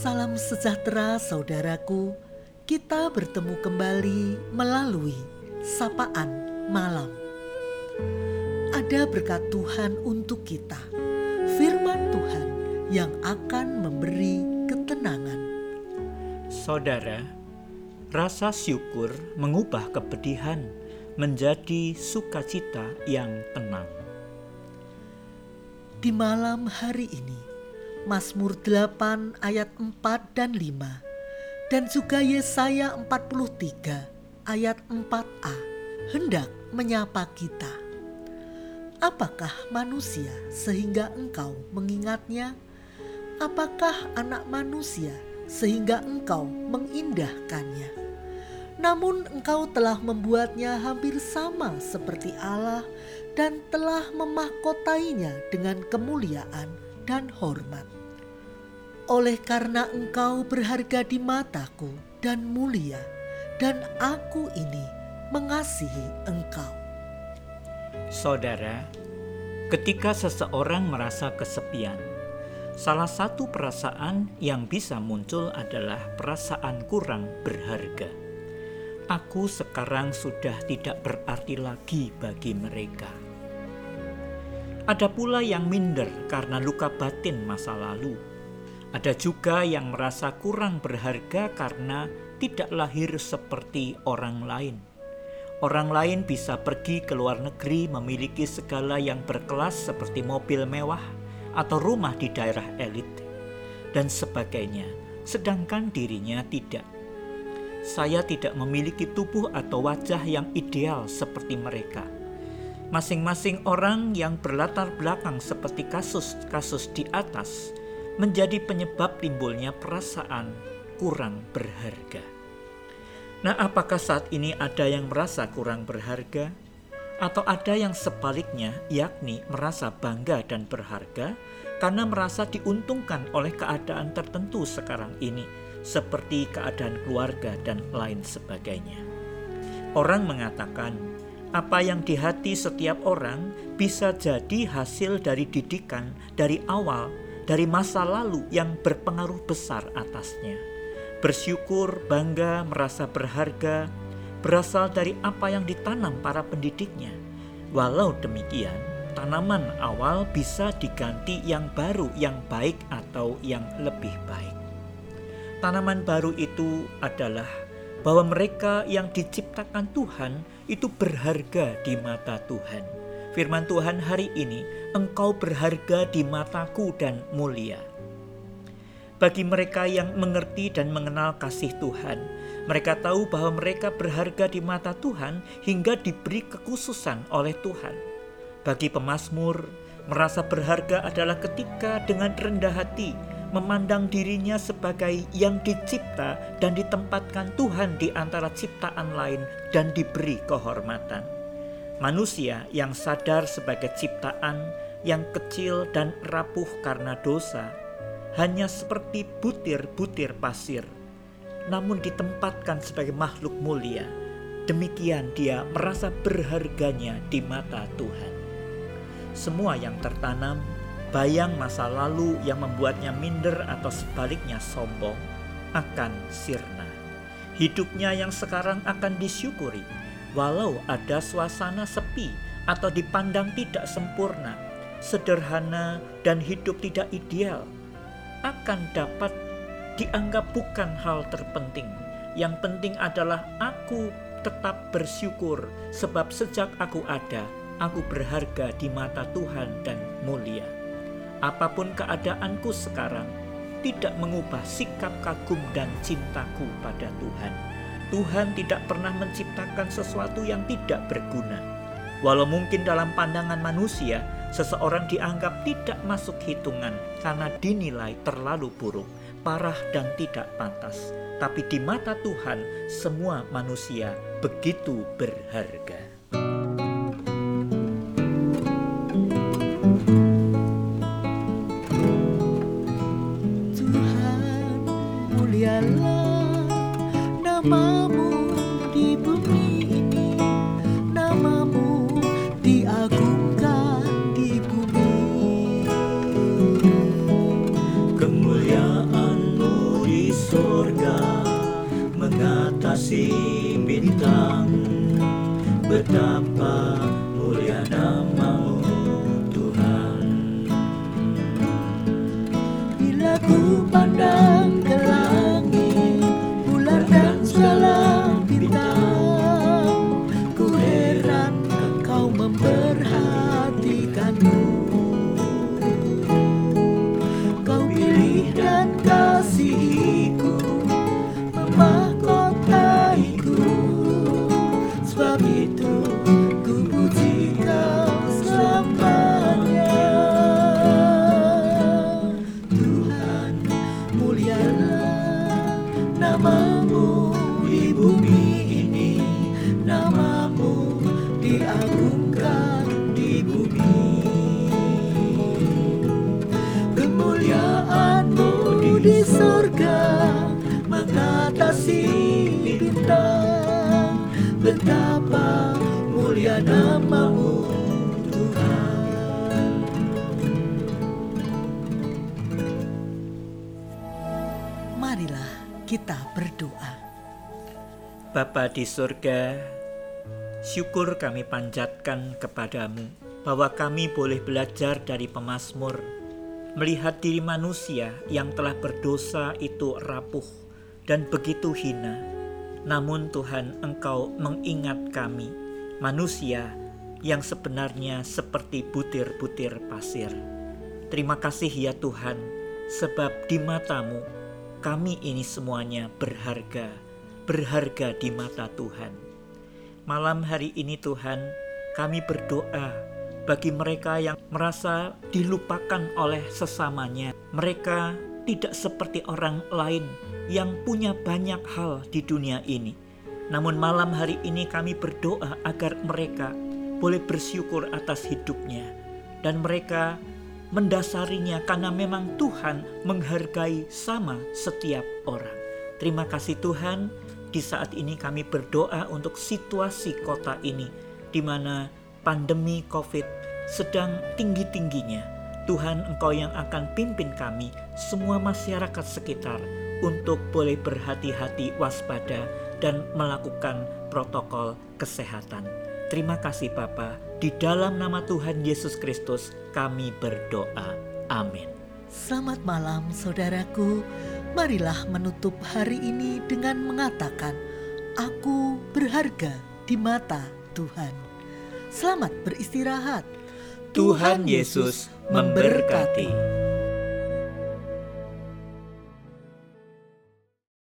Salam sejahtera saudaraku, kita bertemu kembali melalui sapaan malam. Ada berkat Tuhan untuk kita, firman Tuhan yang akan memberi ketenangan. Saudara, rasa syukur mengubah kepedihan menjadi sukacita yang tenang. Di malam hari ini, Mazmur 8 ayat 4 dan 5 dan juga Yesaya 43 ayat 4a hendak menyapa kita. Apakah manusia sehingga engkau mengingatnya? Apakah anak manusia sehingga engkau mengindahkannya? Namun engkau telah membuatnya hampir sama seperti Allah dan telah memahkotainya dengan kemuliaan dan hormat. Oleh karena engkau berharga di mataku dan mulia, dan aku ini mengasihi engkau. Saudara, ketika seseorang merasa kesepian, salah satu perasaan yang bisa muncul adalah perasaan kurang berharga aku sekarang sudah tidak berarti lagi bagi mereka. Ada pula yang minder karena luka batin masa lalu. Ada juga yang merasa kurang berharga karena tidak lahir seperti orang lain. Orang lain bisa pergi ke luar negeri memiliki segala yang berkelas seperti mobil mewah atau rumah di daerah elit dan sebagainya, sedangkan dirinya tidak saya tidak memiliki tubuh atau wajah yang ideal seperti mereka. Masing-masing orang yang berlatar belakang seperti kasus-kasus di atas menjadi penyebab timbulnya perasaan kurang berharga. Nah, apakah saat ini ada yang merasa kurang berharga? Atau ada yang sebaliknya, yakni merasa bangga dan berharga karena merasa diuntungkan oleh keadaan tertentu sekarang ini, seperti keadaan keluarga dan lain sebagainya. Orang mengatakan, apa yang di hati setiap orang bisa jadi hasil dari didikan dari awal, dari masa lalu yang berpengaruh besar atasnya. Bersyukur, bangga, merasa berharga, berasal dari apa yang ditanam para pendidiknya. Walau demikian, tanaman awal bisa diganti yang baru, yang baik, atau yang lebih baik tanaman baru itu adalah bahwa mereka yang diciptakan Tuhan itu berharga di mata Tuhan. Firman Tuhan hari ini, engkau berharga di mataku dan mulia. Bagi mereka yang mengerti dan mengenal kasih Tuhan, mereka tahu bahwa mereka berharga di mata Tuhan hingga diberi kekhususan oleh Tuhan. Bagi pemazmur, merasa berharga adalah ketika dengan rendah hati memandang dirinya sebagai yang dicipta dan ditempatkan Tuhan di antara ciptaan lain dan diberi kehormatan. Manusia yang sadar sebagai ciptaan yang kecil dan rapuh karena dosa hanya seperti butir-butir pasir, namun ditempatkan sebagai makhluk mulia. Demikian dia merasa berharganya di mata Tuhan. Semua yang tertanam bayang masa lalu yang membuatnya minder atau sebaliknya sombong akan sirna. Hidupnya yang sekarang akan disyukuri, walau ada suasana sepi atau dipandang tidak sempurna, sederhana, dan hidup tidak ideal, akan dapat dianggap bukan hal terpenting. Yang penting adalah aku tetap bersyukur, sebab sejak aku ada, aku berharga di mata Tuhan dan mulia apa pun keadaanku sekarang, tidak mengubah sikap kagum dan cintaku pada Tuhan. Tuhan tidak pernah menciptakan sesuatu yang tidak berguna. Walau mungkin dalam pandangan manusia, seseorang dianggap tidak masuk hitungan karena dinilai terlalu buruk, parah, dan tidak pantas. Tapi di mata Tuhan, semua manusia begitu berharga. Dialah namamu di bumi ini. Namamu diagungkan di bumi. Kemuliaanmu di surga Mengatasi bintang. Betapa mulia namamu Tuhan. Bila ku pandang mulialah namamu di bumi ini. Namamu diagungkan di bumi. Kemuliaanmu di surga mengatasi bintang. Betapa Marilah kita berdoa Bapa di surga, syukur kami panjatkan kepadamu bahwa kami boleh belajar dari pemazmur, melihat diri manusia yang telah berdosa itu rapuh dan begitu hina. Namun Tuhan engkau mengingat kami, manusia yang sebenarnya seperti butir-butir pasir. Terima kasih ya Tuhan, sebab di matamu kami ini semuanya berharga, berharga di mata Tuhan. Malam hari ini Tuhan, kami berdoa bagi mereka yang merasa dilupakan oleh sesamanya. Mereka tidak seperti orang lain yang punya banyak hal di dunia ini. Namun malam hari ini kami berdoa agar mereka boleh bersyukur atas hidupnya dan mereka mendasarinya karena memang Tuhan menghargai sama setiap orang. Terima kasih Tuhan, di saat ini kami berdoa untuk situasi kota ini di mana pandemi Covid sedang tinggi-tingginya. Tuhan Engkau yang akan pimpin kami, semua masyarakat sekitar untuk boleh berhati-hati waspada dan melakukan protokol kesehatan. Terima kasih Bapa, di dalam nama Tuhan Yesus Kristus kami berdoa. Amin. Selamat malam saudaraku Marilah menutup hari ini dengan mengatakan Aku berharga di mata Tuhan Selamat beristirahat Tuhan Yesus memberkati.